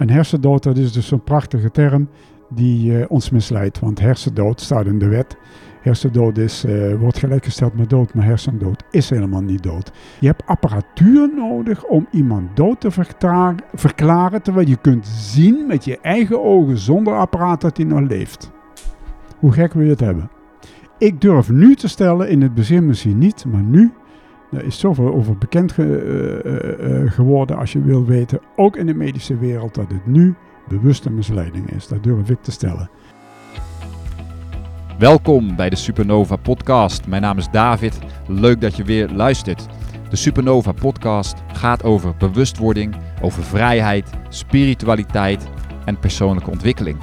Een hersendood, dat is dus zo'n prachtige term die uh, ons misleidt. Want hersendood staat in de wet. Hersendood is, uh, wordt gelijkgesteld met dood, maar hersendood is helemaal niet dood. Je hebt apparatuur nodig om iemand dood te verklaren, terwijl je kunt zien met je eigen ogen zonder apparaat dat hij nog leeft. Hoe gek wil je het hebben? Ik durf nu te stellen, in het begin misschien niet, maar nu er is zoveel over bekend ge, uh, uh, geworden als je wil weten, ook in de medische wereld, dat het nu bewuste misleiding is. Dat durf ik te stellen. Welkom bij de Supernova Podcast. Mijn naam is David. Leuk dat je weer luistert. De Supernova Podcast gaat over bewustwording, over vrijheid, spiritualiteit en persoonlijke ontwikkeling.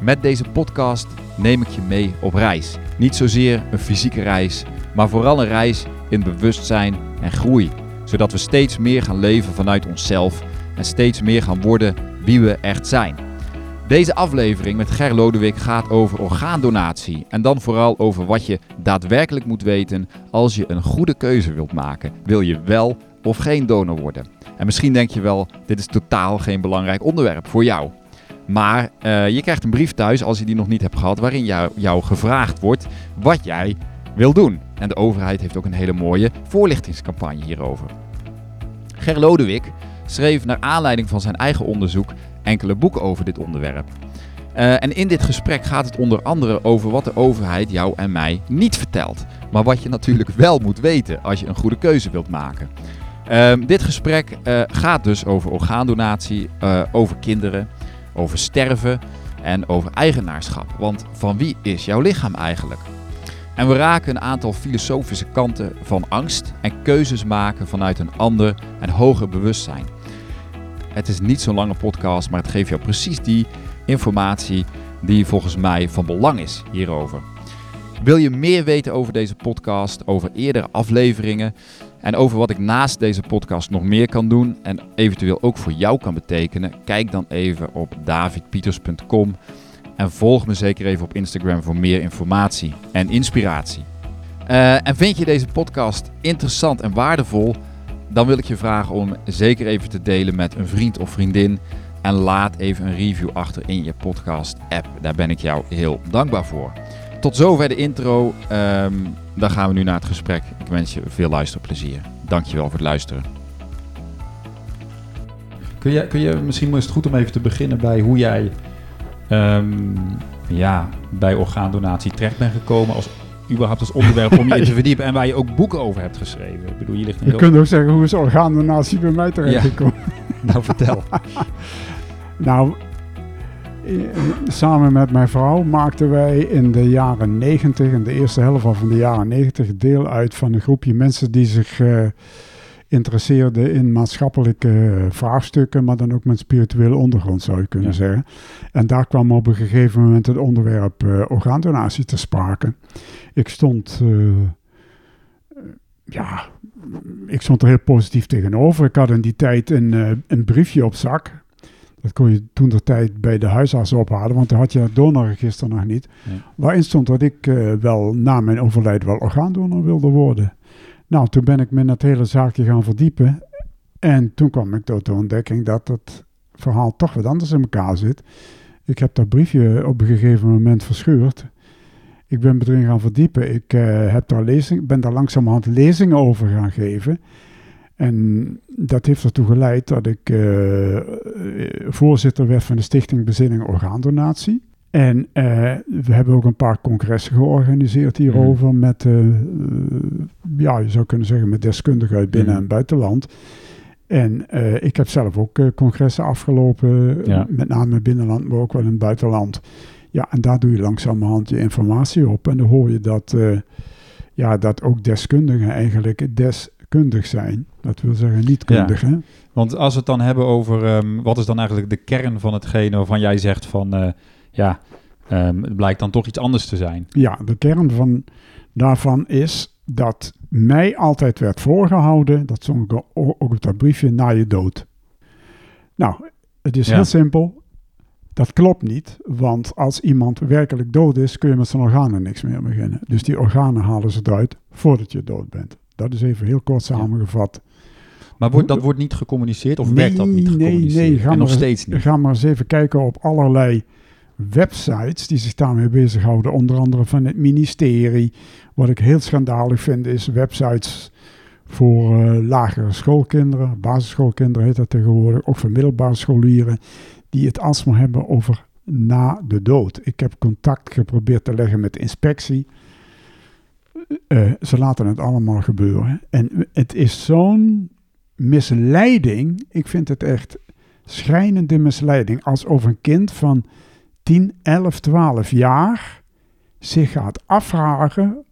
Met deze podcast neem ik je mee op reis. Niet zozeer een fysieke reis, maar vooral een reis in bewustzijn en groei. Zodat we steeds meer gaan leven vanuit onszelf en steeds meer gaan worden wie we echt zijn. Deze aflevering met Ger Lodewijk gaat over orgaandonatie en dan vooral over wat je daadwerkelijk moet weten als je een goede keuze wilt maken. Wil je wel of geen donor worden? En misschien denk je wel, dit is totaal geen belangrijk onderwerp voor jou. Maar uh, je krijgt een brief thuis, als je die nog niet hebt gehad, waarin jou, jou gevraagd wordt wat jij wil doen. En de overheid heeft ook een hele mooie voorlichtingscampagne hierover. Ger Lodewijk schreef naar aanleiding van zijn eigen onderzoek enkele boeken over dit onderwerp. Uh, en in dit gesprek gaat het onder andere over wat de overheid jou en mij niet vertelt. Maar wat je natuurlijk wel moet weten als je een goede keuze wilt maken. Uh, dit gesprek uh, gaat dus over orgaandonatie, uh, over kinderen, over sterven en over eigenaarschap. Want van wie is jouw lichaam eigenlijk? En we raken een aantal filosofische kanten van angst en keuzes maken vanuit een ander en hoger bewustzijn. Het is niet zo'n lange podcast, maar het geeft jou precies die informatie die volgens mij van belang is hierover. Wil je meer weten over deze podcast, over eerdere afleveringen en over wat ik naast deze podcast nog meer kan doen en eventueel ook voor jou kan betekenen? Kijk dan even op davidpieters.com en volg me zeker even op Instagram voor meer informatie en inspiratie. Uh, en vind je deze podcast interessant en waardevol? Dan wil ik je vragen om zeker even te delen met een vriend of vriendin. En laat even een review achter in je podcast-app. Daar ben ik jou heel dankbaar voor. Tot zover de intro. Um, dan gaan we nu naar het gesprek. Ik wens je veel luisterplezier. Dankjewel voor het luisteren. Kun je, kun je misschien is het goed om even te beginnen bij hoe jij um, ja, bij orgaandonatie terecht bent gekomen als überhaupt als onderwerp om je in te verdiepen en waar je ook boeken over hebt geschreven. Ik bedoel, je ligt je kunt ook zeggen, hoe is orgaandonatie bij mij terecht gekomen? nou, vertel. nou, samen met mijn vrouw maakten wij in de jaren 90, in de eerste helft van de jaren 90, deel uit van een groepje mensen die zich uh, interesseerden in maatschappelijke vraagstukken, maar dan ook met spirituele ondergrond zou je kunnen zeggen. En daar kwam op een gegeven moment het onderwerp uh, orgaandonatie te sprake. Ik stond, uh, ja, ik stond er heel positief tegenover. Ik had in die tijd een, uh, een briefje op zak. Dat kon je toen de tijd bij de huisarts ophalen, want dan had je het donorregister nog niet. Ja. Waarin stond dat ik wel na mijn overlijden wel orgaandonor wilde worden. Nou, toen ben ik me in dat hele zaakje gaan verdiepen. En toen kwam ik tot de ontdekking dat het verhaal toch wat anders in elkaar zit. Ik heb dat briefje op een gegeven moment verscheurd. Ik ben me erin gaan verdiepen. Ik uh, heb daar lezing, ben daar langzamerhand lezingen over gaan geven. En dat heeft ertoe geleid dat ik uh, voorzitter werd van de Stichting Bezinning Orgaandonatie. En uh, we hebben ook een paar congressen georganiseerd hierover mm. met, ja, je zou kunnen zeggen met deskundigen uit binnen- mm. en buitenland. En ik heb zelf ook congressen afgelopen, ja. met name in binnenland, maar ook wel in het buitenland. Ja, en daar doe je langzamerhand je informatie op. En dan hoor je dat, ja, dat ook deskundigen eigenlijk deskundig zijn. Dat wil zeggen niet kundig, ja. hè? Want als we het dan hebben over... Um, wat is dan eigenlijk de kern van hetgene waarvan jij zegt van... Ja, um, het blijkt dan toch iets anders te zijn. Ja, de kern van, daarvan is dat mij altijd werd voorgehouden... dat stond ook op dat briefje, na je dood. Nou, het is ja. heel simpel. Dat klopt niet, want als iemand werkelijk dood is, kun je met zijn organen niks meer beginnen. Dus die organen halen ze eruit voordat je dood bent. Dat is even heel kort samengevat Maar wordt, dat wordt niet gecommuniceerd of werd dat niet Nee, gecommuniceerd? nee, ga en nog steeds niet. Ga maar eens even kijken op allerlei websites die zich daarmee bezighouden. Onder andere van het ministerie. Wat ik heel schandalig vind is websites voor eh, lagere schoolkinderen. Basisschoolkinderen heet dat tegenwoordig. Ook voor middelbare scholieren. Die het alsmaar hebben over na de dood. Ik heb contact geprobeerd te leggen met de inspectie. Eh, ze laten het allemaal gebeuren. En het is zo'n misleiding. Ik vind het echt schrijnende misleiding. Alsof een kind van 10, 11, 12 jaar zich gaat afvragen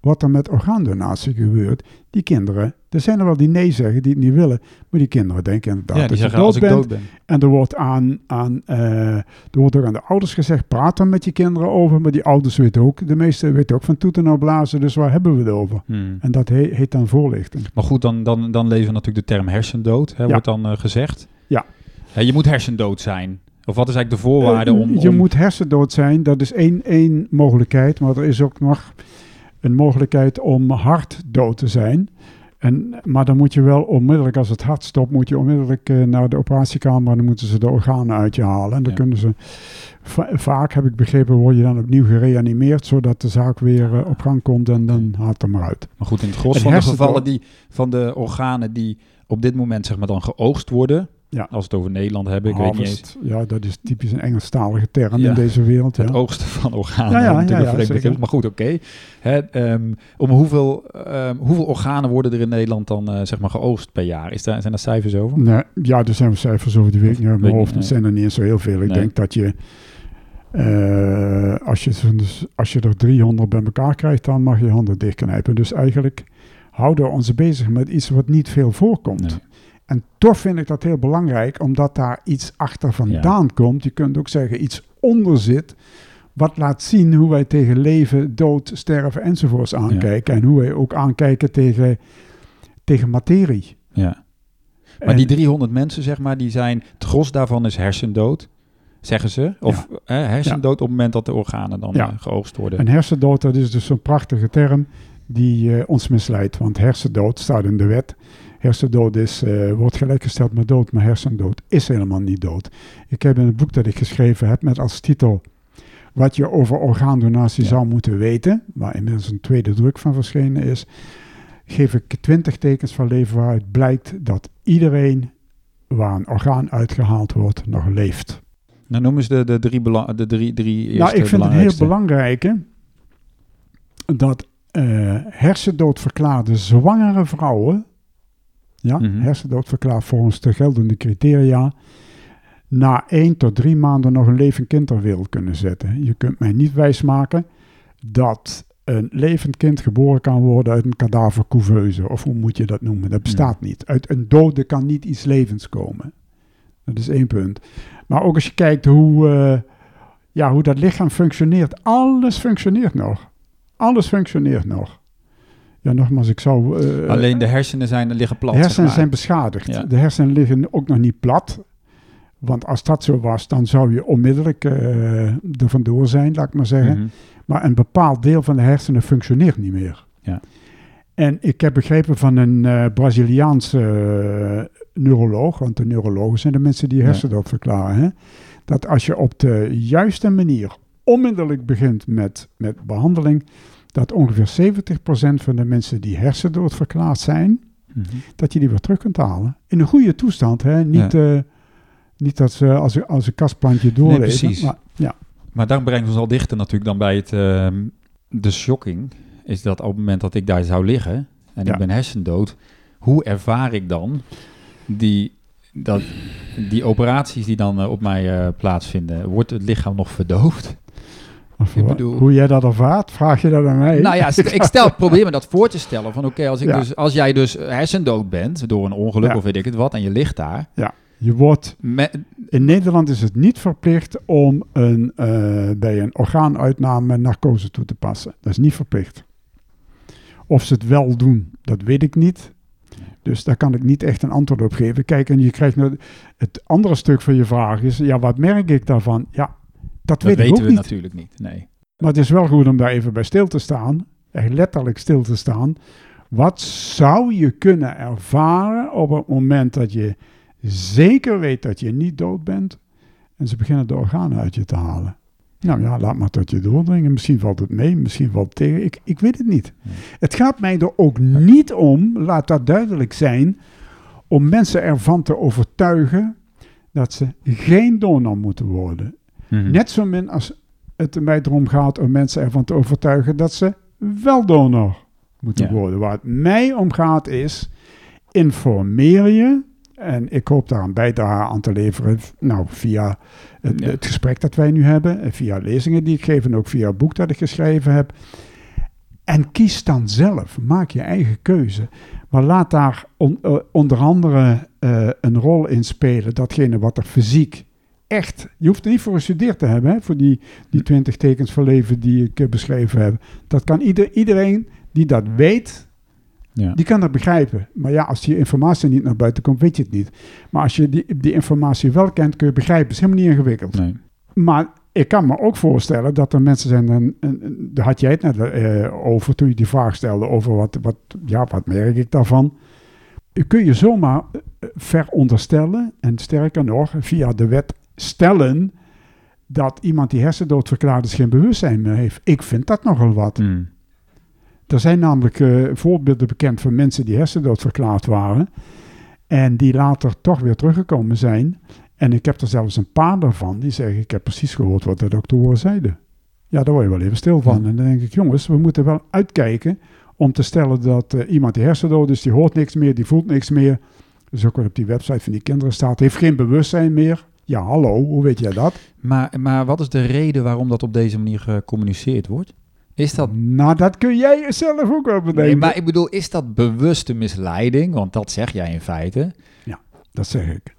wat er met orgaandonatie gebeurt. Die kinderen, er zijn er wel die nee zeggen, die het niet willen. Maar die kinderen denken inderdaad Ja, die dat je dood als ik bent. dood ben. En er wordt, aan, aan, eh, er wordt ook aan de ouders gezegd, praat er met je kinderen over. Maar die ouders weten ook, de meesten weten ook van toeten nou blazen. Dus waar hebben we het over? Hmm. En dat he- heet dan voorlichting. Maar goed, dan, dan, dan leven we natuurlijk de term hersendood, hè, Ja. wordt dan eh, gezegd. Ja. Je moet hersendood zijn. Of wat is eigenlijk de voorwaarde Eh, om... Je moet hersendood zijn, dat is één, één mogelijkheid. Maar er is ook nog een mogelijkheid om hartdood te zijn. En, maar dan moet je wel onmiddellijk, als het hart stopt, moet je onmiddellijk eh, naar de operatiekamer. En dan moeten ze de organen uit je halen. En dan Ja. kunnen ze, va- vaak heb ik begrepen, word je dan opnieuw gereanimeerd. Zodat de zaak weer eh, op gang komt en dan haalt het er maar uit. Maar goed, in het gros van de gevallen die, van de organen die op dit moment zeg maar dan geoogst worden, Ja. als het over Nederland hebben, ik weet niet eens, ja, dat is typisch een Engelstalige term Ja. in deze wereld. Ja. het oogsten van organen. Ja, ja, ja, Maar goed, oké. Hè, ehm, om hoeveel, ehm, hoeveel organen worden er in Nederland dan eh, zeg maar geoogst per jaar? Is daar, zijn daar cijfers over? Nee, ja, er zijn cijfers over, die weet ik niet uit mijn hoofd. Het zijn er niet zo heel veel. Ik Nee. denk dat je, eh, als, je dus als je er 300 bij elkaar krijgt, dan mag je je handen dichtknijpen. Dus eigenlijk houden we ons bezig met iets wat niet veel voorkomt. Nee. En toch vind ik dat heel belangrijk, omdat daar iets achter vandaan komt. Je kunt ook zeggen iets onder zit, wat laat zien hoe wij tegen leven, dood, sterven enzovoorts aankijken. En hoe wij ook aankijken tegen, tegen materie. Ja. Maar En- die 300 mensen, zeg maar, die zijn, het gros daarvan is hersendood, zeggen ze. Of hersendood op het moment dat de organen dan Ja. eh, geoogst worden. En hersendood, dat is dus zo'n prachtige term die eh, ons misleidt. Want hersendood staat in de wet. Hersendood is, eh, wordt gelijkgesteld met dood, maar hersendood is helemaal niet dood. Ik heb in het boek dat ik geschreven heb met als titel wat je over orgaandonatie Ja. zou moeten weten, waar inmiddels een tweede druk van verschenen is, geef ik 20 tekens van leven waaruit blijkt dat iedereen waar een orgaan uitgehaald wordt nog leeft. Nou, noem eens de, de drie, bela- de drie, drie eerste Nou, ik vind het heel belangrijk dat eh hersendood verklaarde zwangere vrouwen, ja, Mhm. hersendood verklaard volgens de geldende criteria, na één tot drie maanden nog een levend kind ter wereld kunnen zetten. Je kunt mij niet wijsmaken dat een levend kind geboren kan worden uit een kadavercouveuse, of hoe moet je dat noemen? Dat bestaat niet. Uit een dode kan niet iets levens komen. Dat is één punt. Maar ook als je kijkt hoe, eh, ja, hoe dat lichaam functioneert. Alles functioneert nog. Alles functioneert nog. Ja, nogmaals, ik zou... eh, Alleen de hersenen zijn, liggen plat. de zeg hersenen maar. zijn beschadigd. Ja. De hersenen liggen ook nog niet plat. Want als dat zo was, dan zou je onmiddellijk eh er vandoor zijn, laat ik maar zeggen. Mhm. Maar een bepaald deel van de hersenen functioneert niet meer. Ja. En ik heb begrepen van een eh, Braziliaanse neuroloog, want de neurologen zijn de mensen die hersendood verklaren, hè, dat als je op de juiste manier onmiddellijk begint met, met behandeling, dat ongeveer 70% van de mensen die hersendood verklaard zijn, Mhm. dat je die weer terug kunt halen. In een goede toestand, hè? Niet, eh, niet dat ze als, een- als een kastplantje doorleven. precies. Maar, ja. Maar daar brengt ons al dichter natuurlijk dan bij het, ehm, de shocking. Is dat op het moment dat ik daar zou liggen en Ja. ik ben hersendood, hoe ervaar ik dan die, dat, die operaties die dan eh, op mij eh, plaatsvinden? Wordt het lichaam nog verdoofd? Of Ik wa- bedoel- Hoe jij dat ervaart, vraag je dat aan mij? Nou ja, ik stel, probeer me dat voor te stellen. Van oké, als, Ja. dus, als jij dus hersendood bent door een ongeluk Ja. of weet ik het wat, en je ligt daar. Je wordt, Met, in Nederland is het niet verplicht om een, eh, bij een orgaanuitname narcose toe te passen. Dat is niet verplicht. Of ze het wel doen, dat weet ik niet. Dus daar kan ik niet echt een antwoord op geven. Kijk, en je krijgt nou, het andere stuk van je vraag is, ja, wat merk ik daarvan? Ja, dat, dat weet ik weten ook we niet. natuurlijk niet. Nee. Maar het is wel goed om daar even bij stil te staan. Echt letterlijk stil te staan. Wat zou je kunnen ervaren op het moment dat je zeker weet dat je niet dood bent en ze beginnen de organen uit je te halen? Nou ja, laat maar tot je doordringen. Misschien valt het mee, misschien valt het tegen. Ik, ik weet het niet. Het gaat mij er ook niet om, laat dat duidelijk zijn, om mensen ervan te overtuigen dat ze geen donor moeten worden. Mhm. Net zo min als het mij erom gaat om mensen ervan te overtuigen dat ze wel donor moeten Ja. worden. Waar het mij om gaat is, informeer je, en ik hoop daar een bijdrage aan te leveren, nou, via het, Ja. het gesprek dat wij nu hebben, en via lezingen die ik geef en ook via het boek dat ik geschreven heb. En kies dan zelf, maak je eigen keuze. Maar laat daar on- eh, onder andere eh, een rol in spelen, datgene wat er fysiek echt, je hoeft er niet voor gestudeerd te hebben, hè, voor die, die 20 tekens van leven die ik eh, beschreven heb. Dat kan ieder, iedereen die dat weet, Ja. die kan dat begrijpen. Maar ja, als die informatie niet naar buiten komt, weet je het niet. Maar als je die, die informatie wel kent, kun je begrijpen. Het is helemaal niet ingewikkeld. Nee. Maar ik kan me ook voorstellen dat er mensen zijn, en, en, daar had jij het net eh, over toen je die vraag stelde over wat, wat, ja, wat merk ik daarvan. Kun je zomaar eh, veronderstellen, en sterker nog, via de wet stellen, dat iemand die hersendood verklaard is geen bewustzijn meer heeft. Ik vind dat nogal wat. Mm. Er zijn namelijk eh, voorbeelden bekend van mensen die hersendood verklaard waren. En die later toch weer teruggekomen zijn. En ik heb er zelfs een paar daarvan die zeggen: Ik heb precies gehoord wat de doktoren zeiden. Ja, daar word je wel even stil van. Ja. En dan denk ik: Jongens, we moeten wel uitkijken om te stellen dat eh, iemand die hersendood is, die hoort niks meer, die voelt niks meer. Dus ook wat op die website van die kinderen staat, heeft geen bewustzijn meer. Ja, hallo, hoe weet jij dat? Maar, maar wat is de reden waarom dat op deze manier gecommuniceerd wordt? Is dat... Nou, dat kun jij zelf ook wel bedenken. Nee, maar ik bedoel, is dat bewuste misleiding? Want dat zeg jij in feite. Dat zeg ik.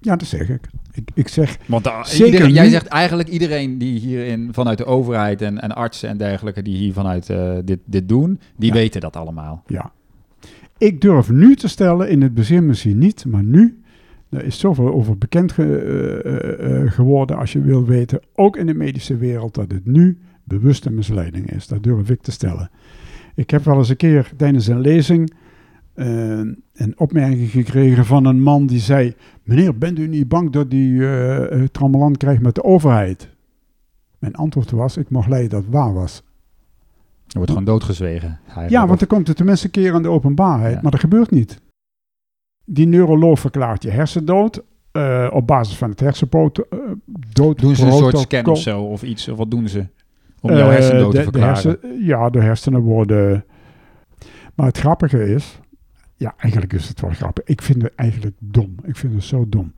Ja, dat zeg ik. Ik, ik zeg, Want da- Zeker iedereen, jij zegt eigenlijk iedereen die hierin vanuit de overheid en, en artsen en dergelijke die hier vanuit eh, dit, dit doen, die Ja. weten dat allemaal. ja. Ik durf nu te stellen, in het begin misschien niet, maar nu, er is zoveel over bekend ge- eh, eh, eh, geworden, als je wil weten, ook in de medische wereld, dat het nu bewuste misleiding is. Dat durf ik te stellen. Ik heb wel eens een keer tijdens een lezing eh, een opmerking gekregen van een man die zei: Meneer, bent u niet bang dat u het trammeland krijgt met de overheid? Mijn antwoord was: Ik mocht leiden dat het waar was. Er wordt gewoon doodgezwegen. Ja, want dan komt het tenminste een keer aan de openbaarheid, Ja. maar dat gebeurt niet. Die neuroloog verklaart je hersendood eh, op basis van het hersenpoot eh, dood. Doen ze een soort scan of zo of iets? Of wat doen ze? Om jouw Eh, hersendood de- te de verklaren. hersen- ja, de hersenen worden... Maar het grappige is... Ja, eigenlijk is het wel grappig. Ik vind het eigenlijk dom. Ik vind het zo dom.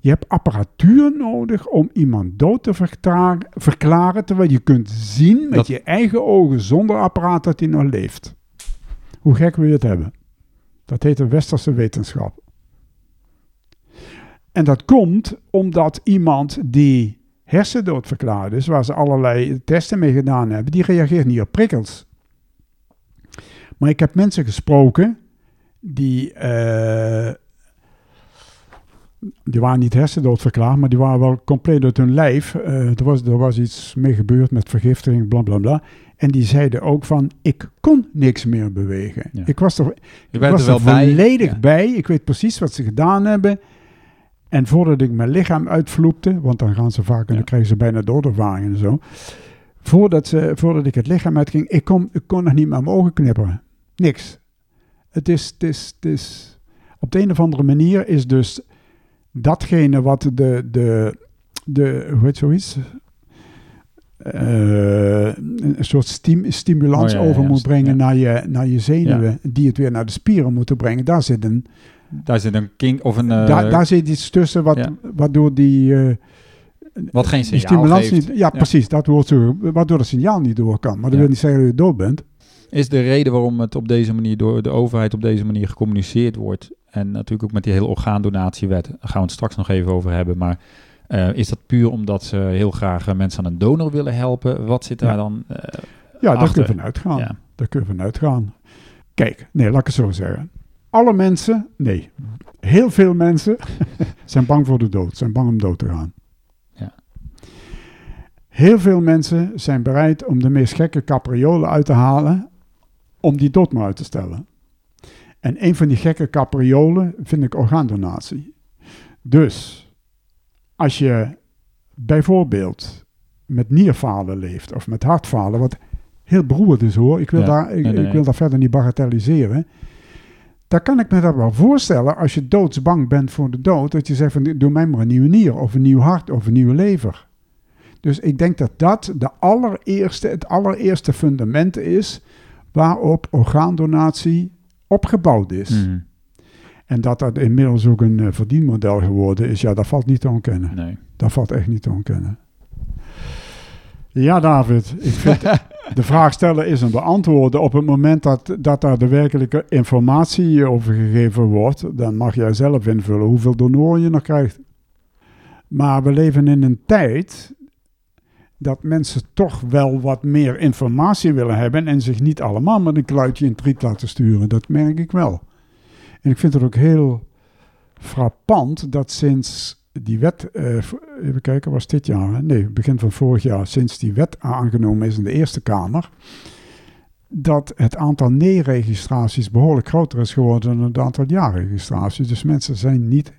Je hebt apparatuur nodig om iemand dood te verklaren, verklaren terwijl je kunt zien met Dat- je eigen ogen zonder apparaat dat hij nog leeft. Hoe gek wil je het hebben? Dat heet de westerse wetenschap. En dat komt omdat iemand die hersendood verklaard is, waar ze allerlei testen mee gedaan hebben, die reageert niet op prikkels. Maar ik heb mensen gesproken die, eh, die waren niet hersendood verklaard, maar die waren wel compleet uit hun lijf. Eh, er, was, er was iets mee gebeurd met vergiftiging, bla bla bla. En die zeiden ook van, ik kon niks meer bewegen. Ja. Ik was er, ik was er wel er volledig bij. Ik weet precies wat ze gedaan hebben. En voordat ik mijn lichaam uitvloepte, want dan gaan ze vaak en dan krijgen ze bijna doodervaringen en zo. Voordat, ze, voordat ik het lichaam uitging, ik kon, ik kon nog niet met mijn ogen knipperen. Niks. Het is, het is, het is, op de een of andere manier is dus datgene wat de, de, de hoe heet zoiets? Eh, een soort stim- stimulans Oh ja, over ja, moet brengen naar, je, naar je zenuwen, die het weer naar de spieren moeten brengen. Daar zit, een, Daar zit een king of een... eh, daar, daar zit iets tussen wat, waardoor die, eh, wat geen signaal stimulans geeft. niet... Ja, precies, dat wordt zo, waardoor het signaal niet door kan. Maar dat wil niet zeggen dat je dood bent. Is de reden waarom het op deze manier door de overheid op deze manier gecommuniceerd wordt. En natuurlijk ook met die hele orgaandonatiewet. Daar gaan we het straks nog even over hebben. Maar eh, is dat puur omdat ze heel graag eh, mensen aan een donor willen helpen? Wat zit daar Ja. dan? eh, Ja, daar kun je van uitgaan. ja. Daar kun je van uitgaan. Kijk, nee, laat ik het zo zeggen. Alle mensen, nee, heel veel mensen zijn bang voor de dood, zijn bang om dood te gaan. Ja. Heel veel mensen zijn bereid om de meest gekke capriolen uit te halen om die dood maar uit te stellen. En een van die gekke capriolen vind ik orgaandonatie. Dus als je bijvoorbeeld met nierfalen leeft of met hartfalen, wat heel beroerd is hoor, ik wil, Ja, daar, ik, nee, nee, ik wil daar verder niet bagatelliseren. Dan kan ik me dat wel voorstellen als je doodsbang bent voor de dood, dat je zegt van doe mij maar een nieuwe nier of een nieuw hart of een nieuwe lever. Dus ik denk dat dat de allereerste, het allereerste fundament is waarop orgaandonatie opgebouwd is. Mhm. En dat dat inmiddels ook een eh, verdienmodel geworden is, ja, dat valt niet te ontkennen. Nee. Dat valt echt niet te ontkennen. Ja, David, ik vind de vraag stellen is een beantwoorden. Op het moment dat, dat daar de werkelijke informatie over gegeven wordt, dan mag jij zelf invullen hoeveel donoren je nog krijgt. Maar we leven in een tijd dat mensen toch wel wat meer informatie willen hebben en zich niet allemaal met een kluitje in het riet laten sturen. Dat merk ik wel. En ik vind het ook heel frappant dat sinds die wet, eh, even kijken, was dit jaar? hè? Nee, begin van vorig jaar, sinds die wet aangenomen is in de Eerste Kamer, dat het aantal nee-registraties behoorlijk groter is geworden dan het aantal ja-registraties. Dus mensen zijn niet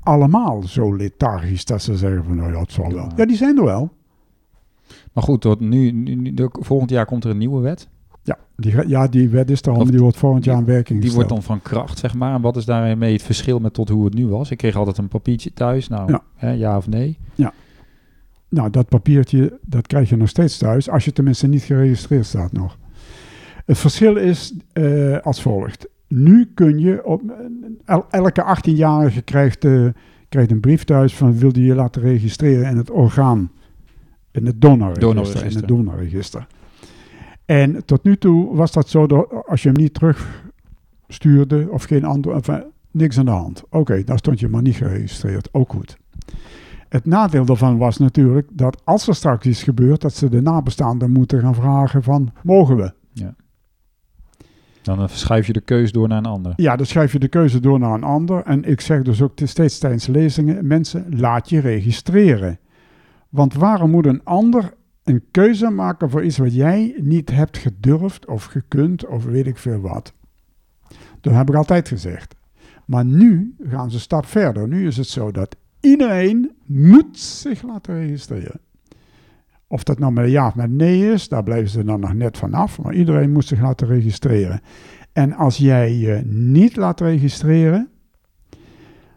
allemaal zo lethargisch dat ze zeggen van, nou ja, het zal wel. Ja, die zijn er wel. Maar goed, tot nu, nu, volgend jaar komt er een nieuwe wet. Ja, die, ja, die wet is er al, die wordt volgend jaar in werking Die wordt dan van kracht, zeg maar. En wat is daarmee het verschil met tot hoe het nu was? Ik kreeg altijd een papiertje thuis. Nou, Ja. Hè, ja of nee? Nou, dat papiertje, dat krijg je nog steeds thuis, als je tenminste niet geregistreerd staat nog. Het verschil is eh, als volgt. Nu kun je, op, el- elke 18-jarige krijgt, eh, krijgt een brief thuis van wil je je laten registreren in het orgaan, in het donorregister. Donorregister. In het donorregister. En tot nu toe was dat zo, dat als je hem niet terugstuurde of geen antwoord, enfin, niks aan de hand. Oké, dan stond je maar niet geregistreerd, ook goed. Het nadeel daarvan was natuurlijk dat als er straks iets gebeurt, dat ze de nabestaanden moeten gaan vragen van, mogen we? Dan eh, verschuif je de keus door naar een ander. Ja, dan schuif je de keuze door naar een ander. En ik zeg dus ook te- steeds tijdens lezingen, mensen, laat je registreren. Want waarom moet een ander een keuze maken voor iets wat jij niet hebt gedurfd of gekund of weet ik veel wat? Dat heb ik altijd gezegd. Maar nu gaan ze een stap verder. Nu is het zo dat iedereen moet zich laten registreren. Of dat nou met ja of met nee is, daar blijven ze dan nog net vanaf. Maar iedereen moet zich laten registreren. En als jij je niet laat registreren,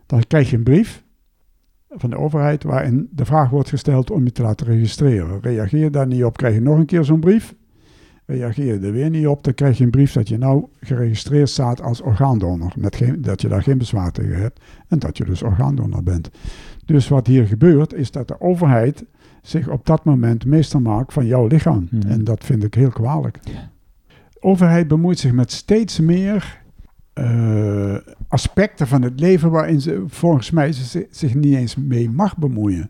dan krijg je een brief van de overheid waarin de vraag wordt gesteld om je te laten registreren. Reageer daar niet op, krijg je nog een keer zo'n brief. Reageer je er weer niet op, dan krijg je een brief dat je nou geregistreerd staat als orgaandonor. Met geen, dat je daar geen bezwaar tegen hebt en dat je dus orgaandonor bent. Dus wat hier gebeurt, is dat de overheid zich op dat moment meester maakt van jouw lichaam. Mhm. En dat vind ik heel kwalijk. De overheid bemoeit zich met steeds meer eh, aspecten van het leven waarin ze volgens mij ze zi- zich niet eens mee mag bemoeien.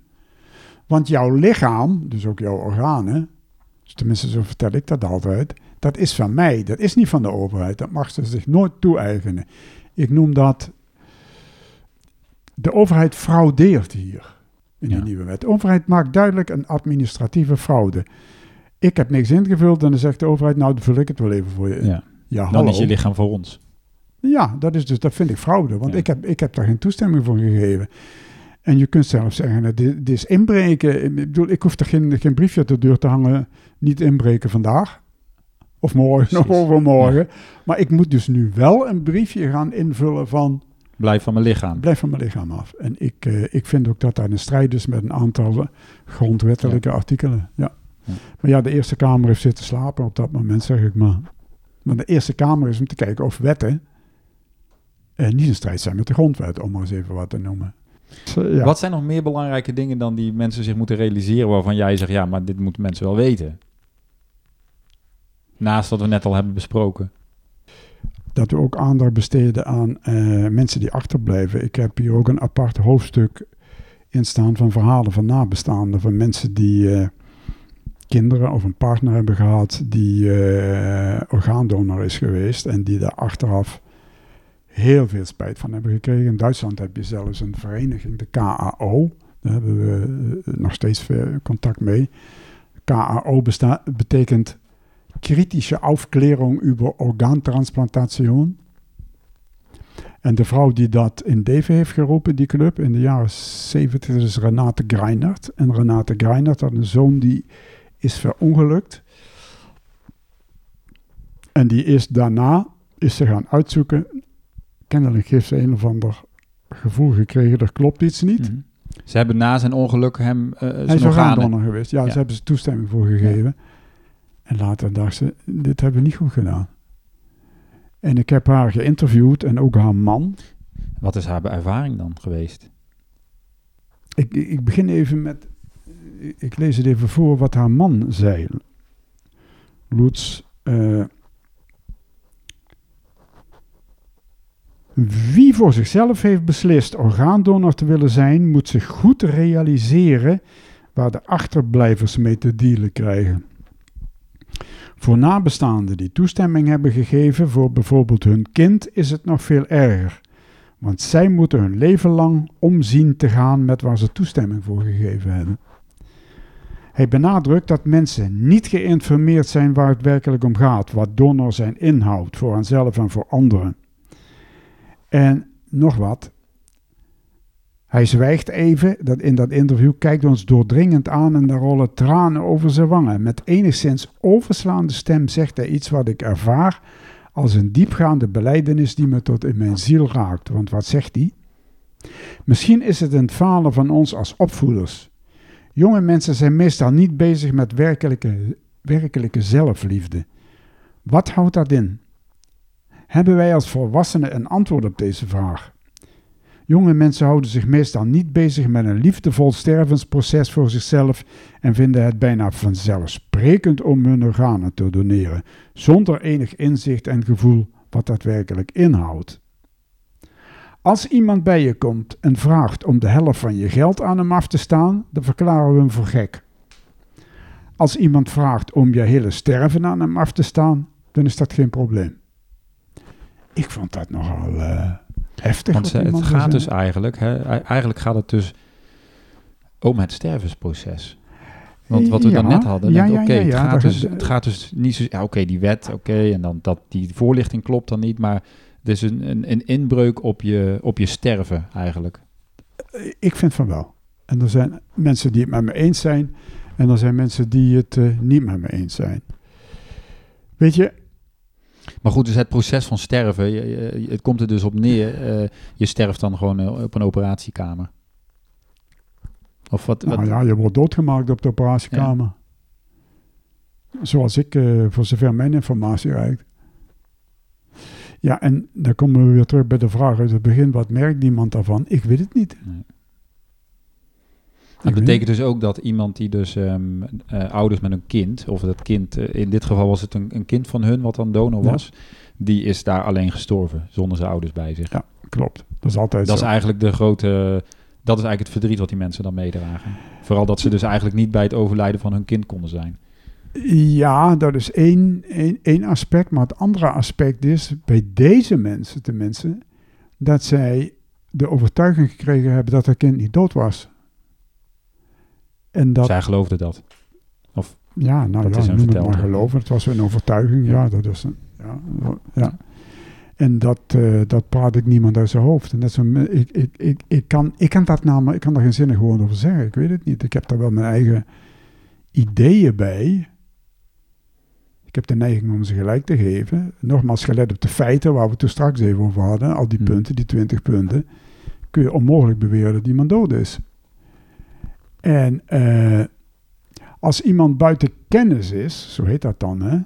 Want jouw lichaam, dus ook jouw organen, dus tenminste zo vertel ik dat altijd, dat is van mij, dat is niet van de overheid. Dat mag ze zich nooit toe-eigenen. Ik noem dat, de overheid fraudeert hier in die Ja. nieuwe wet. De overheid maakt duidelijk een administratieve fraude. Ik heb niks ingevuld en dan zegt de overheid, nou dan vul ik het wel even voor je in. Ja. Ja, Dan is je lichaam voor ons. Ja, dat, is dus, dat vind ik fraude, want Ja. ik, heb, ik heb daar geen toestemming voor gegeven. En je kunt zelf zeggen, dit, is inbreken. Ik bedoel, ik hoef er geen, geen briefje op de deur te hangen, niet inbreken vandaag. Of morgen, of overmorgen. Maar ik moet dus nu wel een briefje gaan invullen van, Blijf van mijn lichaam. blijf van mijn lichaam af. En ik, eh, ik vind ook dat daar een strijd is met een aantal grondwettelijke artikelen. Ja. Ja. Maar ja, de Eerste Kamer heeft zitten slapen op dat moment, zeg ik maar. Maar de Eerste Kamer is om te kijken of wetten eh, niet in strijd zijn met de grondwet, om maar eens even wat te noemen. Ja. Wat zijn nog meer belangrijke dingen dan die mensen zich moeten realiseren waarvan jij zegt, ja, maar dit moeten mensen wel weten? Naast wat we net al hebben besproken. dat we ook aandacht besteden aan eh, mensen die achterblijven. Ik heb hier ook een apart hoofdstuk in staan van verhalen van nabestaanden. Van mensen die eh, kinderen of een partner hebben gehad die eh, orgaandonor is geweest. En die daar achteraf heel veel spijt van hebben gekregen. In Duitsland heb je zelfs een vereniging, de KAO. Daar hebben we eh, nog steeds contact mee. KAO betekent kritische Aufklärung über Organtransplantation. En de vrouw die dat in Deven heeft geroepen, die club, in de jaren 70, is Renate Greinert. En Renate Greinert had een zoon die is verongelukt. En die is daarna is ze gaan uitzoeken. Kennelijk heeft ze een of ander gevoel gekregen, er klopt iets niet. Mhm. Ze hebben na zijn ongeluk hem uh, Hij is orgaandonor geweest. Ja, ze hebben ze toestemming voor gegeven. En later dacht ze, dit hebben we niet goed gedaan. En ik heb haar geïnterviewd en ook haar man. Wat is haar ervaring dan geweest? Ik, ik begin even met, ik lees het even voor wat haar man zei. Lutz, uh, Wie voor zichzelf heeft beslist orgaandonor te willen zijn, moet zich goed realiseren waar de achterblijvers mee te dealen krijgen. Voor nabestaanden die toestemming hebben gegeven voor bijvoorbeeld hun kind is het nog veel erger. Want zij moeten hun leven lang omzien te gaan met waar ze toestemming voor gegeven hebben. Hij benadrukt dat mensen niet geïnformeerd zijn waar het werkelijk om gaat, wat donor zijn inhoudt voor henzelf en voor anderen. En nog wat. Hij zwijgt even dat in dat interview, kijkt ons doordringend aan en daar rollen tranen over zijn wangen. Met enigszins overslaande stem zegt hij iets wat ik ervaar als een diepgaande beleidenis die me tot in mijn ziel raakt. Want wat zegt hij? Misschien is het een falen van ons als opvoeders. Jonge mensen zijn meestal niet bezig met werkelijke, werkelijke zelfliefde. Wat houdt dat in? Hebben wij als volwassenen een antwoord op deze vraag? Jonge mensen houden zich meestal niet bezig met een liefdevol stervensproces voor zichzelf en vinden het bijna vanzelfsprekend om hun organen te doneren, zonder enig inzicht en gevoel wat dat werkelijk inhoudt. Als iemand bij je komt en vraagt om de helft van je geld aan hem af te staan, dan verklaren we hem voor gek. Als iemand vraagt om je hele sterven aan hem af te staan, dan is dat geen probleem. Ik vond dat nogal uh, heftig. Want het gaat dus eigenlijk, hè, eigenlijk gaat het dus om het stervensproces. Want wat we dan net hadden, ja, ja, oké, het, gaat dus, het gaat dus niet zo... Ja, oké, die wet, oké, en dan dat die voorlichting klopt dan niet, maar het is een, een, een inbreuk op je, op je sterven eigenlijk. Ik vind van wel. En er zijn mensen die het met me eens zijn en er zijn mensen die het uh, niet met me eens zijn. Weet je, maar goed, dus het proces van sterven, je, het komt er dus op neer. Uh, je sterft dan gewoon uh, op een operatiekamer. Of wat, nou wat? ja, je wordt doodgemaakt op de operatiekamer. Ja. Zoals ik, uh, voor zover mijn informatie reikt. Ja, en dan komen we weer terug bij de vraag uit het begin. Wat merkt iemand daarvan? Ik weet het niet. Nee. Dat betekent dus ook dat iemand die dus um, uh, ouders met een kind, of dat kind, uh, in dit geval was het een, een, kind van hun wat dan donor was, ja. die is daar alleen gestorven, zonder zijn ouders bij zich. Ja, klopt. Dat is altijd Dat zo. is eigenlijk de grote, dat is eigenlijk het verdriet wat die mensen dan meedragen. Vooral dat ze dus eigenlijk niet bij het overlijden van hun kind konden zijn. Ja, dat is één, één, één aspect. Maar het andere aspect is, bij deze mensen tenminste, dat zij de overtuiging gekregen hebben dat het kind niet dood was. En dat, Zij geloofde dat? Of ja, nou dat ja, noem het maar geloven. Het was een overtuiging, ja. ja dat is een, ja, ja. En dat, uh, dat praat ik niemand uit zijn hoofd. En dat is een, ik, ik, ik, ik, kan, ik kan dat namelijk, ik kan daar geen zinnig woord over zeggen. Ik weet het niet. Ik heb daar wel mijn eigen ideeën bij. Ik heb de neiging om ze gelijk te geven. Nogmaals, gelet op de feiten waar we het toen straks even over hadden. Al die hmm. punten, die twintig punten. Kun je onmogelijk beweren dat iemand dood is. En uh, als iemand buiten kennis is, zo heet dat dan, hè?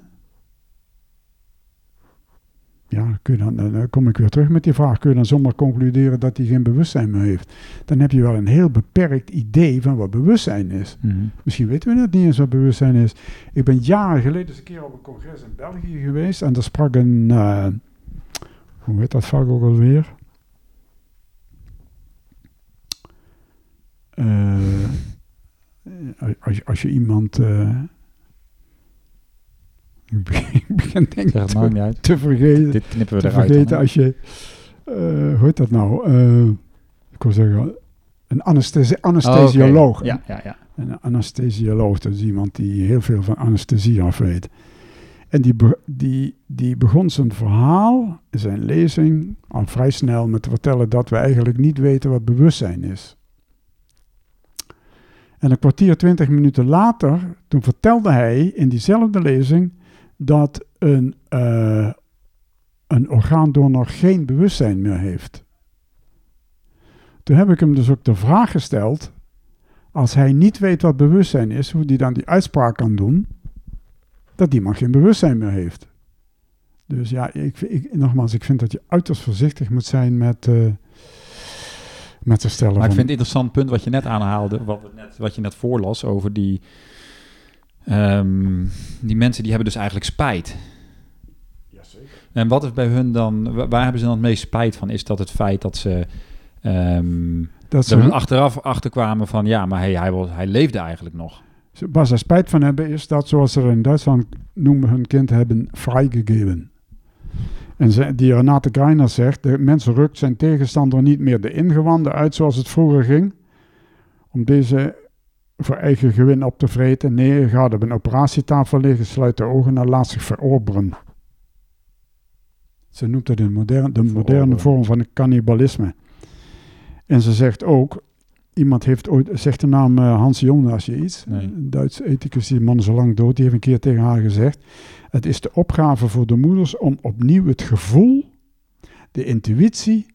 Ja, kun je dan, dan kom ik weer terug met die vraag. Kun je dan zomaar concluderen dat hij geen bewustzijn meer heeft? Dan heb je wel een heel beperkt idee van wat bewustzijn is. Mm -hmm. Misschien weten we net niet eens wat bewustzijn is. Ik ben jaren geleden eens een keer op een congres in België geweest. En daar sprak een, uh, hoe heet dat vak ook alweer? Uh, als, als je iemand. Uh, ik begin denk ik te, te, vergeten. Dit knippen we te eruit vergeten dan, als je. Uh, hoe heet dat nou? Uh, ik wil zeggen. Een anesthesi anesthesioloog. Oh, okay. ja, ja, ja. Een anesthesioloog, dat is iemand die heel veel van anesthesie af weet. En die, die, die begon zijn verhaal, zijn lezing, al vrij snel met te vertellen dat we eigenlijk niet weten wat bewustzijn is. En een kwartier, twintig minuten later, toen vertelde hij in diezelfde lezing dat een, uh, een orgaandonor geen bewustzijn meer heeft. Toen heb ik hem dus ook de vraag gesteld, als hij niet weet wat bewustzijn is, hoe hij dan die uitspraak kan doen, dat die man geen bewustzijn meer heeft. Dus ja, ik, ik, nogmaals, ik vind dat je uiterst voorzichtig moet zijn met, uh, met te stellen. Maar ik vind het interessant punt wat je net aanhaalde, wat, net, wat je net voorlas over die, um, die mensen die hebben dus eigenlijk spijt. Jazeker. En wat is bij hun dan, waar hebben ze dan het meest spijt van? Is dat het feit dat ze Um, dat ze achteraf achterkwamen van ja, maar hij, hij, was, hij leefde eigenlijk nog. Waar ze spijt van hebben is dat, zoals ze in Duitsland noemen, hun kind hebben vrijgegeven. En ze, die Renate Greiner zegt, de mensen rukt zijn tegenstander niet meer de ingewanden uit zoals het vroeger ging. Om deze voor eigen gewin op te vreten. Nee, gaat op een operatietafel liggen, sluit de ogen en laat zich verorberen. Ze noemt een moderne, de moderne vorm van cannibalisme. En ze zegt ook, iemand heeft ooit, zegt de naam uh, Hans Jong als je iets, een Duits ethicus, die man is al lang dood, die heeft een keer tegen haar gezegd, het is de opgave voor de moeders om opnieuw het gevoel, de intuïtie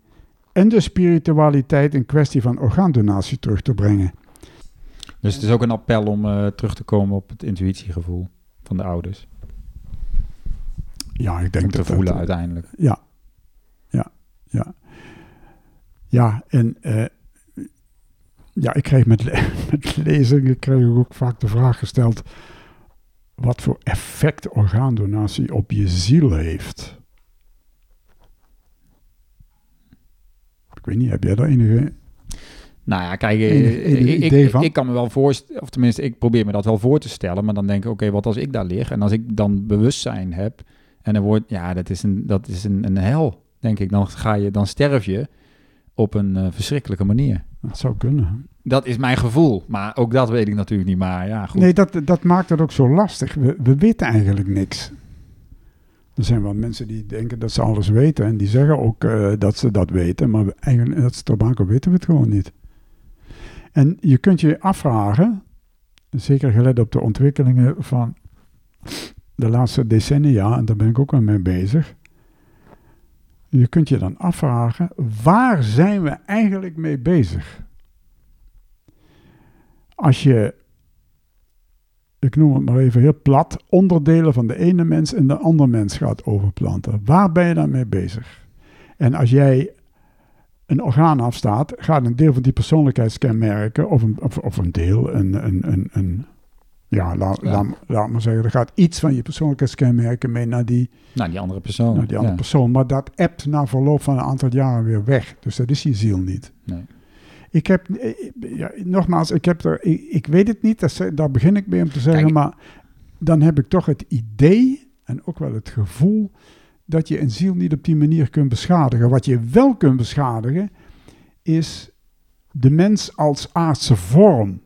en de spiritualiteit in kwestie van orgaandonatie terug te brengen. Dus het is ook een appel om uh, terug te komen op het intuïtiegevoel van de ouders. Ja, ik denk om te voelen uiteindelijk. Ja, ja, ja. Ja, en uh, ja, ik kreeg met, le met lezingen kreeg ik ook vaak de vraag gesteld: wat voor effect orgaandonatie op je ziel heeft. Ik weet niet, heb jij daar enige nou ja, kijk, ik, ik, ik, kan me wel voorstellen, of tenminste, ik probeer me dat wel voor te stellen, maar dan denk ik, oké, wat als ik daar lig en als ik dan bewustzijn heb en dan wordt, ja, dat is een, dat is een, een hel, denk ik. Dan ga je, dan sterf je op een uh, verschrikkelijke manier. Dat zou kunnen. Dat is mijn gevoel, maar ook dat weet ik natuurlijk niet. Maar ja, goed. Nee, dat, dat maakt het ook zo lastig. We, we weten eigenlijk niks. Er zijn wel mensen die denken dat ze alles weten en die zeggen ook uh, dat ze dat weten, maar eigenlijk dat maken weten we het gewoon niet. En je kunt je afvragen, zeker gelet op de ontwikkelingen van de laatste decennia, en daar ben ik ook al mee bezig, je kunt je dan afvragen, waar zijn we eigenlijk mee bezig? Als je, ik noem het maar even heel plat, onderdelen van de ene mens in de andere mens gaat overplanten. Waar ben je dan mee bezig? En als jij een orgaan afstaat, gaat een deel van die persoonlijkheidskenmerken, of een, of, of een deel, een, een, een, een ja, laat, ja. Laat, maar zeggen, er gaat iets van je persoonlijkheidskenmerken mee naar die, naar die andere persoon. Naar die andere persoon. Maar dat appt na verloop van een aantal jaren weer weg. Dus dat is je ziel niet. Nee. Ik heb, eh, ja, nogmaals, ik heb er, ik, ik weet het niet, dat, daar begin ik mee om te zeggen, maar dan heb ik toch het idee en ook wel het gevoel dat je een ziel niet op die manier kunt beschadigen. Wat je wel kunt beschadigen, is de mens als aardse vorm.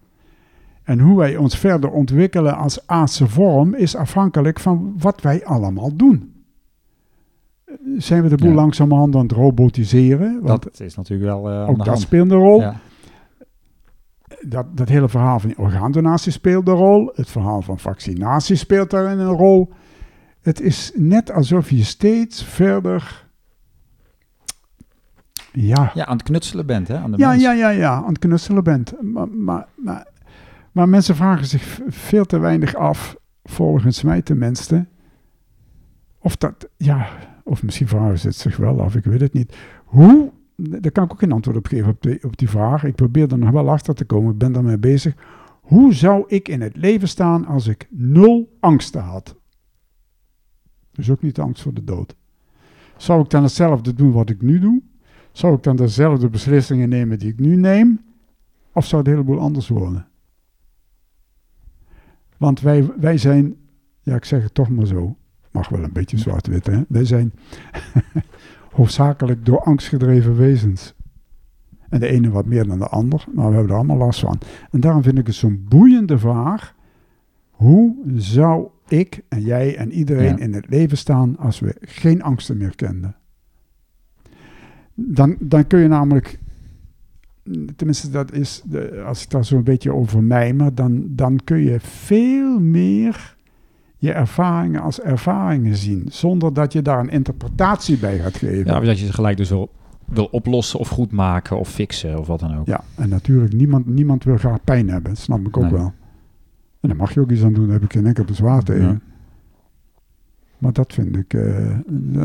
En hoe wij ons verder ontwikkelen als aardse vorm is afhankelijk van wat wij allemaal doen. Zijn we de boel ja. langzamerhand aan het robotiseren? Want dat is natuurlijk wel uh, Ook dat speelt een rol. Ja. Dat, dat hele verhaal van orgaandonatie speelt een rol. Het verhaal van vaccinatie speelt daarin een rol. Het is net alsof je steeds verder... Ja. ja, aan het knutselen bent, hè? Aan de ja, mens. ja, ja, ja, aan het knutselen bent. Maar, maar, maar maar mensen vragen zich veel te weinig af, volgens mij tenminste, of dat, ja, of misschien vragen ze het zich wel af, ik weet het niet. Hoe, daar kan ik ook geen antwoord op geven op die, op die vraag. Ik probeer er nog wel achter te komen, ik ben daarmee bezig. Hoe zou ik in het leven staan als ik nul angsten had? Dus ook niet angst voor de dood. Zou ik dan hetzelfde doen wat ik nu doe? Zou ik dan dezelfde beslissingen nemen die ik nu neem? Of zou het een heleboel anders worden? Want wij, wij zijn, ja, ik zeg het toch maar zo, mag wel een beetje zwart-wit, hè? Wij zijn hoofdzakelijk door angst gedreven wezens. En de ene wat meer dan de ander, maar we hebben er allemaal last van. En daarom vind ik het zo'n boeiende vraag. Hoe zou ik en jij en iedereen Ja. in het leven staan als we geen angsten meer kenden. Dan, dan kun je namelijk, tenminste dat is, de, als ik daar zo'n beetje over mijmer, dan, dan kun je veel meer je ervaringen als ervaringen zien, zonder dat je daar een interpretatie bij gaat geven. Ja, dat je ze gelijk dus wil, wil oplossen of goed maken of fixen of wat dan ook. Ja, en natuurlijk, niemand, niemand wil graag pijn hebben. Dat snap ik ook Nee. wel. En daar mag je ook iets aan doen, daar heb ik geen enkel bezwaar tegen. Ja. Maar dat vind ik, eh,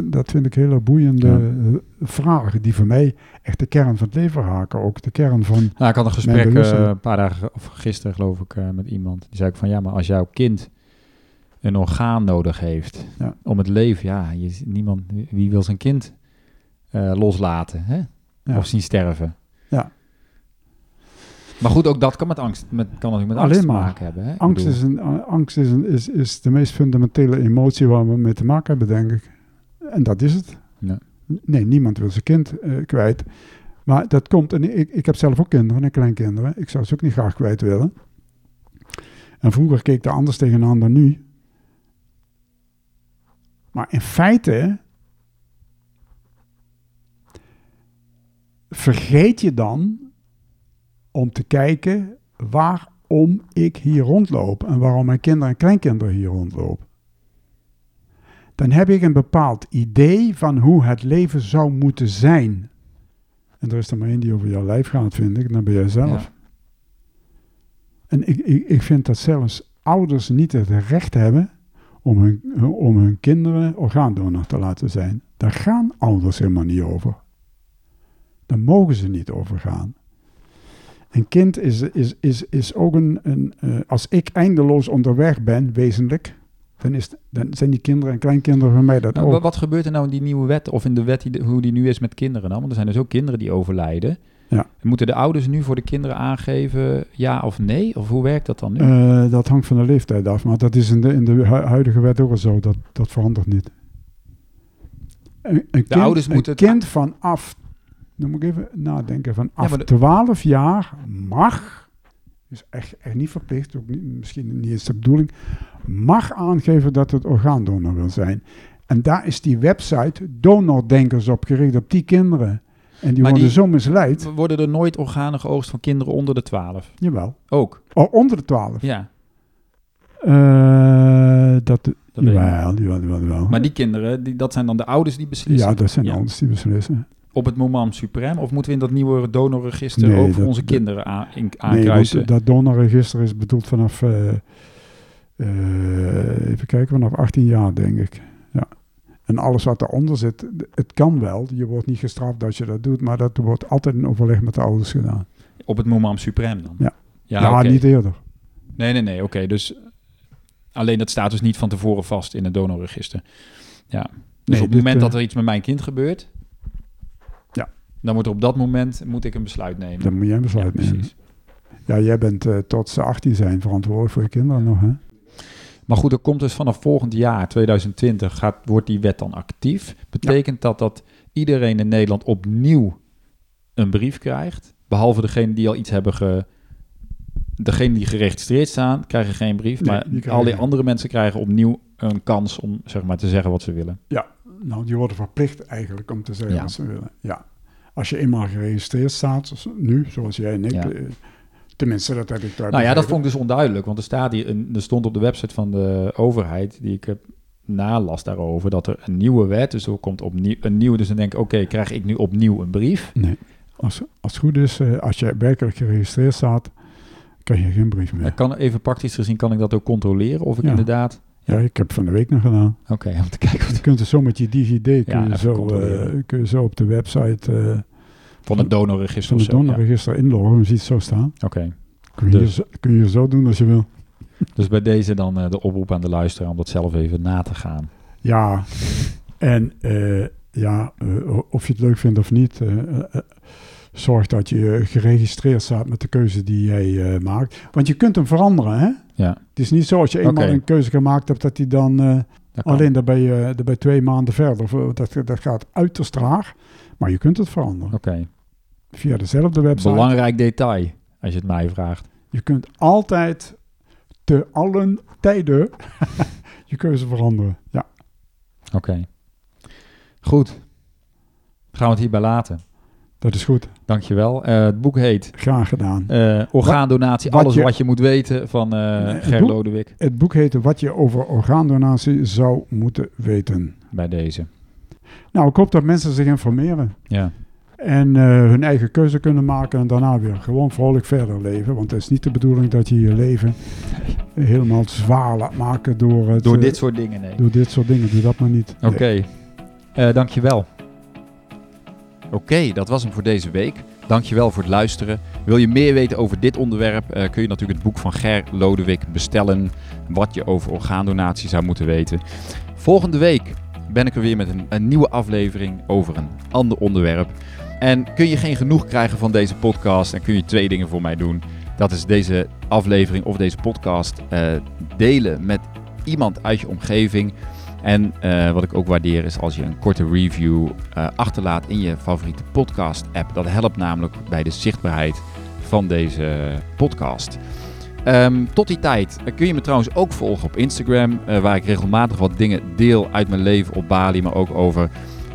dat- vind ik hele boeiende Ja. eh, vragen die voor mij echt de kern van het leven raken. Ook de kern van, Nou, ik had een gesprek eh, een paar dagen, of gisteren geloof ik, met iemand. Die zei ook van, ja, maar als jouw kind een orgaan nodig heeft Ja. om het leven, ja, je, niemand, wie wil zijn kind loslaten hè? Ja. of zien sterven? Maar goed, ook dat kan met angst, met, kan natuurlijk met Alleen angst te maar. maken hebben. Hè? Angst, is, een, angst is, een, is, is de meest fundamentele emotie waar we mee te maken hebben, denk ik. En dat is het. Ja. Nee, niemand wil zijn kind eh, kwijt. Maar dat komt, en ik, ik heb zelf ook kinderen en kleinkinderen. Ik zou ze ook niet graag kwijt willen. En vroeger keek ik er anders tegenaan dan nu. Maar in feite vergeet je dan om te kijken waarom ik hier rondloop en waarom mijn kinderen en kleinkinderen hier rondlopen. Dan heb ik een bepaald idee van hoe het leven zou moeten zijn. En er is er maar één die over jouw lijf gaat, vind ik, dan ben jij zelf. Ja. En ik, ik, ik vind dat zelfs ouders niet het recht hebben om hun, om hun kinderen orgaandonor te laten zijn. Daar gaan ouders helemaal niet over. Daar mogen ze niet over gaan. Een kind is, is, is, is ook een, een eh, als ik eindeloos onderweg ben, wezenlijk, dan, is, dan zijn die kinderen en kleinkinderen van mij dat Nou, ook. wa- wat gebeurt er nou in die nieuwe wet, of in de wet die, hoe die nu is met kinderen dan? Want er zijn dus ook kinderen die overlijden. Ja. Moeten de ouders nu voor de kinderen aangeven ja of nee? Of hoe werkt dat dan nu? Eh, dat hangt van de leeftijd af, maar dat is in de, in de hu- huidige wet ook al zo. Dat, dat verandert niet. Een, een kind, ouders een moeten het- kind vanaf, dan moet ik even nadenken, vanaf de- 12 jaar mag, dus echt, echt niet verplicht, ook niet, misschien niet eens de bedoeling, mag aangeven dat het orgaandonor wil zijn. En daar is die website Donordenkers op gericht, op die kinderen. En die Maar worden die- zo misleid. Worden er nooit organen geoogst van kinderen onder de 12? Jawel. Ook, Oh, onder de 12. ja. Eh, dat, Dat jawel, jawel, jawel, jawel. Maar die kinderen, die, dat zijn dan de ouders die beslissen. Ja, dat zijn Ja. ouders die beslissen. Op het moment suprem? Of moeten we in dat nieuwe donorregister Nee, ook voor dat- onze dat- kinderen aan, in, Nee, aankruisen? want dat donorregister is bedoeld vanaf, eh, eh, even kijken, vanaf 18 jaar denk ik. Ja. En alles wat eronder zit, het kan wel. Je wordt niet gestraft als je dat doet, maar dat wordt altijd in overleg met de ouders gedaan. Op het moment suprem dan? Ja. Ja, niet eerder. Nee, nee, nee. Oké, dus alleen dat staat dus niet van tevoren vast in het donorregister. Ja. Dus Nee, op het moment eh, dat er iets met mijn kind gebeurt. Dan moet er op dat moment moet ik een besluit nemen. Dan moet jij een ja, besluit nemen. precies. Ja, jij bent eh, tot ze 18 zijn verantwoordelijk voor je kinderen nog, hè? Maar goed, er komt dus vanaf volgend jaar, 2020, gaat, wordt die wet dan actief. Betekent dat dat iedereen in Nederland opnieuw een brief krijgt? Behalve degene die al iets hebben ge... Degene die geregistreerd staan, krijgen geen brief. Nee, maar die al die andere mensen krijgen opnieuw een kans om zeg maar, te zeggen wat ze willen. Nou, die worden verplicht eigenlijk om te zeggen Ja. wat ze willen. Ja. Als je eenmaal geregistreerd staat, nu, zoals jij en ik, Ja. eh, tenminste, dat heb ik daar Nou ja, dat vond ik dus onduidelijk. Want er, staat hier er stond op de website van de overheid, die ik heb nalas daarover, dat er een nieuwe wet, dus er komt opnieuw een nieuwe. Dus dan denk ik, oké, krijg ik nu opnieuw een brief? Nee, als, als het goed is, eh, als je werkelijk geregistreerd staat, krijg je geen brief meer. Kan even praktisch gezien kan ik dat ook controleren of ik Ja. inderdaad. Ja, ik heb van de week nog gedaan. Oké, om te kijken Je kunt het zo met je DigiD, kun, Ja, je zo, eh, kun je zo op de website eh, van het donorregister van het ja. donorregister inloggen. Je ziet het zo staan. Oké, Kun je, Dus- kun je zo doen als je wil. dus bij deze dan eh, de oproep aan de luisteraar om dat zelf even na te gaan. Ja, en ja, of je het leuk vindt of niet, zorg dat je geregistreerd staat met de keuze die jij eh, maakt. Want je kunt hem veranderen, hè? Ja, Het is niet zo als je eenmaal een keuze gemaakt hebt dat hij dan eh, dat alleen je daarbij twee maanden verder. Dat, dat gaat uiterst traag, maar je kunt het veranderen. Oké, Via dezelfde website. belangrijk detail als je het mij vraagt. Je kunt altijd te allen tijden je keuze veranderen. Ja. Oké. Goed. Gaan we het hierbij laten. Dat is goed. Dankjewel. Uh, het boek heet... Graag gedaan. Uh, orgaandonatie, wat, alles wat je moet weten van uh, Ger boek, Lodewijk. Het boek heet Wat je over orgaandonatie zou moeten weten. Bij deze. Nou, ik hoop dat mensen zich informeren. Ja. En hun eigen keuze kunnen maken en daarna weer gewoon vrolijk verder leven. Want het is niet de bedoeling dat je je leven helemaal zwaar laat maken door... Het, door dit soort dingen, nee. Door dit soort dingen, doe dat maar niet. Oké. Okay. Nee. dankjewel. Oké, dat was hem voor deze week. Dankjewel voor het luisteren. Wil je meer weten over dit onderwerp, uh, kun je natuurlijk het boek van Ger Lodewijk bestellen. Wat je over orgaandonatie zou moeten weten. Volgende week ben ik er weer met een, nieuwe aflevering over een ander onderwerp. En kun je geen genoeg krijgen van deze podcast en kun je twee dingen voor mij doen. Dat is deze aflevering of deze podcast uh, delen met iemand uit je omgeving. En uh, wat ik ook waardeer is als je een korte review uh, achterlaat in je favoriete podcast app. Dat helpt namelijk bij de zichtbaarheid van deze podcast. Um, tot die tijd kun je me trouwens ook volgen op Instagram, waar ik regelmatig wat dingen deel uit mijn leven op Bali, maar ook over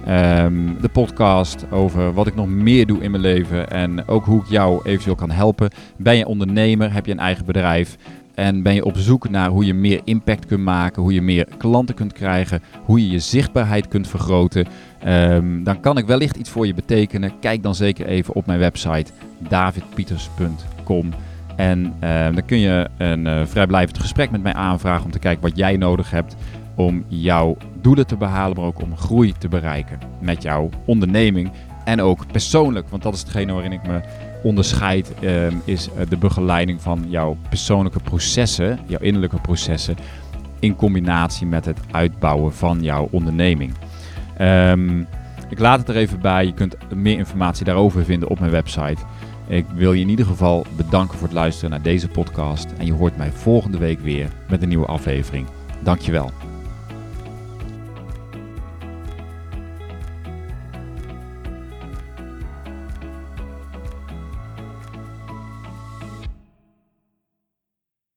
um, de podcast, over wat ik nog meer doe in mijn leven en ook hoe ik jou eventueel kan helpen. Ben je ondernemer, heb je een eigen bedrijf? En ben je op zoek naar hoe je meer impact kunt maken, hoe je meer klanten kunt krijgen, hoe je je zichtbaarheid kunt vergroten, um, dan kan ik wellicht iets voor je betekenen. Kijk dan zeker even op mijn website davidpieters.com. En uh, dan kun je een uh, vrijblijvend gesprek met mij aanvragen om te kijken wat jij nodig hebt om jouw doelen te behalen, maar ook om groei te bereiken met jouw onderneming. En ook persoonlijk, want dat is hetgene waarin ik me onderscheid ehm, is eh, de begeleiding van jouw persoonlijke processen, jouw innerlijke processen, in combinatie met het uitbouwen van jouw onderneming. Um, ik laat het er even bij. Je kunt meer informatie daarover vinden op mijn website. Ik wil je in ieder geval bedanken voor het luisteren naar deze podcast. En je hoort mij volgende week weer met een nieuwe aflevering. Dankjewel.